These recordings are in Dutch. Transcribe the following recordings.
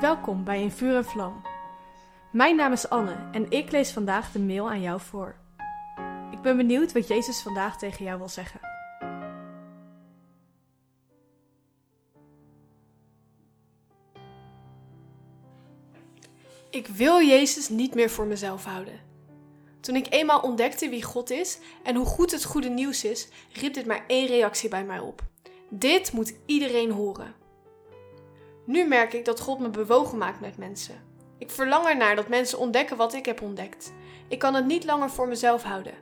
Welkom bij In Vuur en Vlam. Mijn naam is Anne en ik lees vandaag de mail aan jou voor. Ik ben benieuwd wat Jezus vandaag tegen jou wil zeggen. Ik wil Jezus niet meer voor mezelf houden. Toen ik eenmaal ontdekte wie God is en hoe goed het goede nieuws is, riep dit maar één reactie bij mij op. Dit moet iedereen horen. Nu merk ik dat God me bewogen maakt met mensen. Ik verlang ernaar dat mensen ontdekken wat ik heb ontdekt. Ik kan het niet langer voor mezelf houden.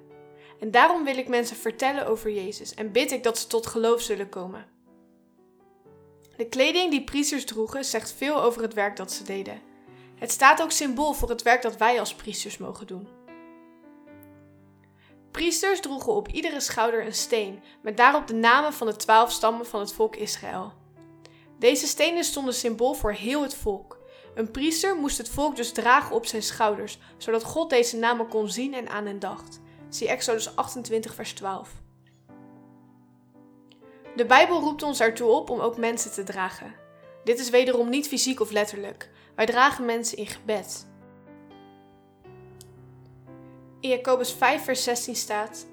En daarom wil ik mensen vertellen over Jezus en bid ik dat ze tot geloof zullen komen. De kleding die priesters droegen zegt veel over het werk dat ze deden. Het staat ook symbool voor het werk dat wij als priesters mogen doen. Priesters droegen op iedere schouder een steen met daarop de namen van de twaalf stammen van het volk Israël. Deze stenen stonden symbool voor heel het volk. Een priester moest het volk dus dragen op zijn schouders, zodat God deze namen kon zien en aan hen dacht. Zie Exodus 28, vers 12. De Bijbel roept ons ertoe op om ook mensen te dragen. Dit is wederom niet fysiek of letterlijk. Wij dragen mensen in gebed. In Jacobus 5, vers 16 staat: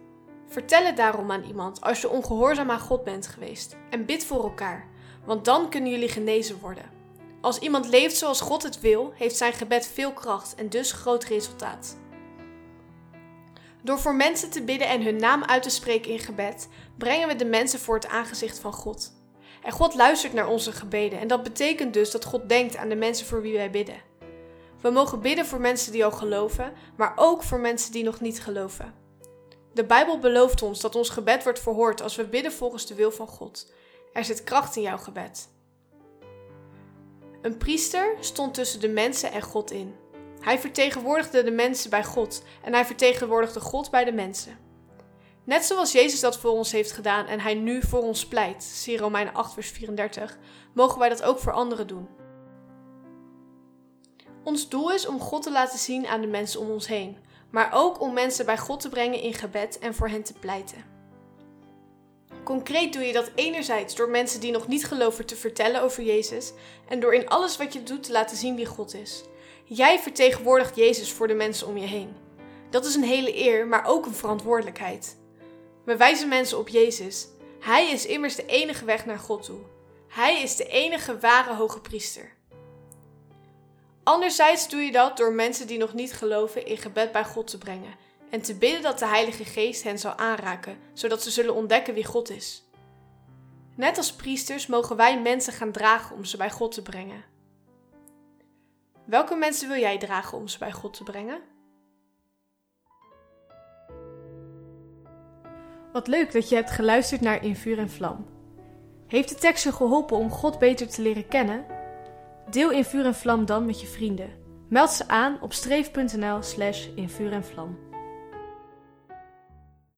Vertel het daarom aan iemand als je ongehoorzaam aan God bent geweest, en bid voor elkaar, want dan kunnen jullie genezen worden. Als iemand leeft zoals God het wil, heeft zijn gebed veel kracht en dus groot resultaat. Door voor mensen te bidden en hun naam uit te spreken in gebed, brengen we de mensen voor het aangezicht van God. En God luistert naar onze gebeden en dat betekent dus dat God denkt aan de mensen voor wie wij bidden. We mogen bidden voor mensen die al geloven, maar ook voor mensen die nog niet geloven. De Bijbel belooft ons dat ons gebed wordt verhoord als we bidden volgens de wil van God. Er zit kracht in jouw gebed. Een priester stond tussen de mensen en God in. Hij vertegenwoordigde de mensen bij God en hij vertegenwoordigde God bij de mensen. Net zoals Jezus dat voor ons heeft gedaan en hij nu voor ons pleit, zie Romeinen 8 vers 34, mogen wij dat ook voor anderen doen. Ons doel is om God te laten zien aan de mensen om ons heen, maar ook om mensen bij God te brengen in gebed en voor hen te pleiten. Concreet doe je dat enerzijds door mensen die nog niet geloven te vertellen over Jezus en door in alles wat je doet te laten zien wie God is. Jij vertegenwoordigt Jezus voor de mensen om je heen. Dat is een hele eer, maar ook een verantwoordelijkheid. We wijzen mensen op Jezus. Hij is immers de enige weg naar God toe. Hij is de enige ware hoge priester. Anderzijds doe je dat door mensen die nog niet geloven in gebed bij God te brengen en te bidden dat de Heilige Geest hen zal aanraken, zodat ze zullen ontdekken wie God is. Net als priesters mogen wij mensen gaan dragen om ze bij God te brengen. Welke mensen wil jij dragen om ze bij God te brengen? Wat leuk dat je hebt geluisterd naar In Vuur en Vlam. Heeft de tekst je geholpen om God beter te leren kennen? Deel In Vuur en Vlam dan met je vrienden. Meld ze aan op streef.nl slash en vlam.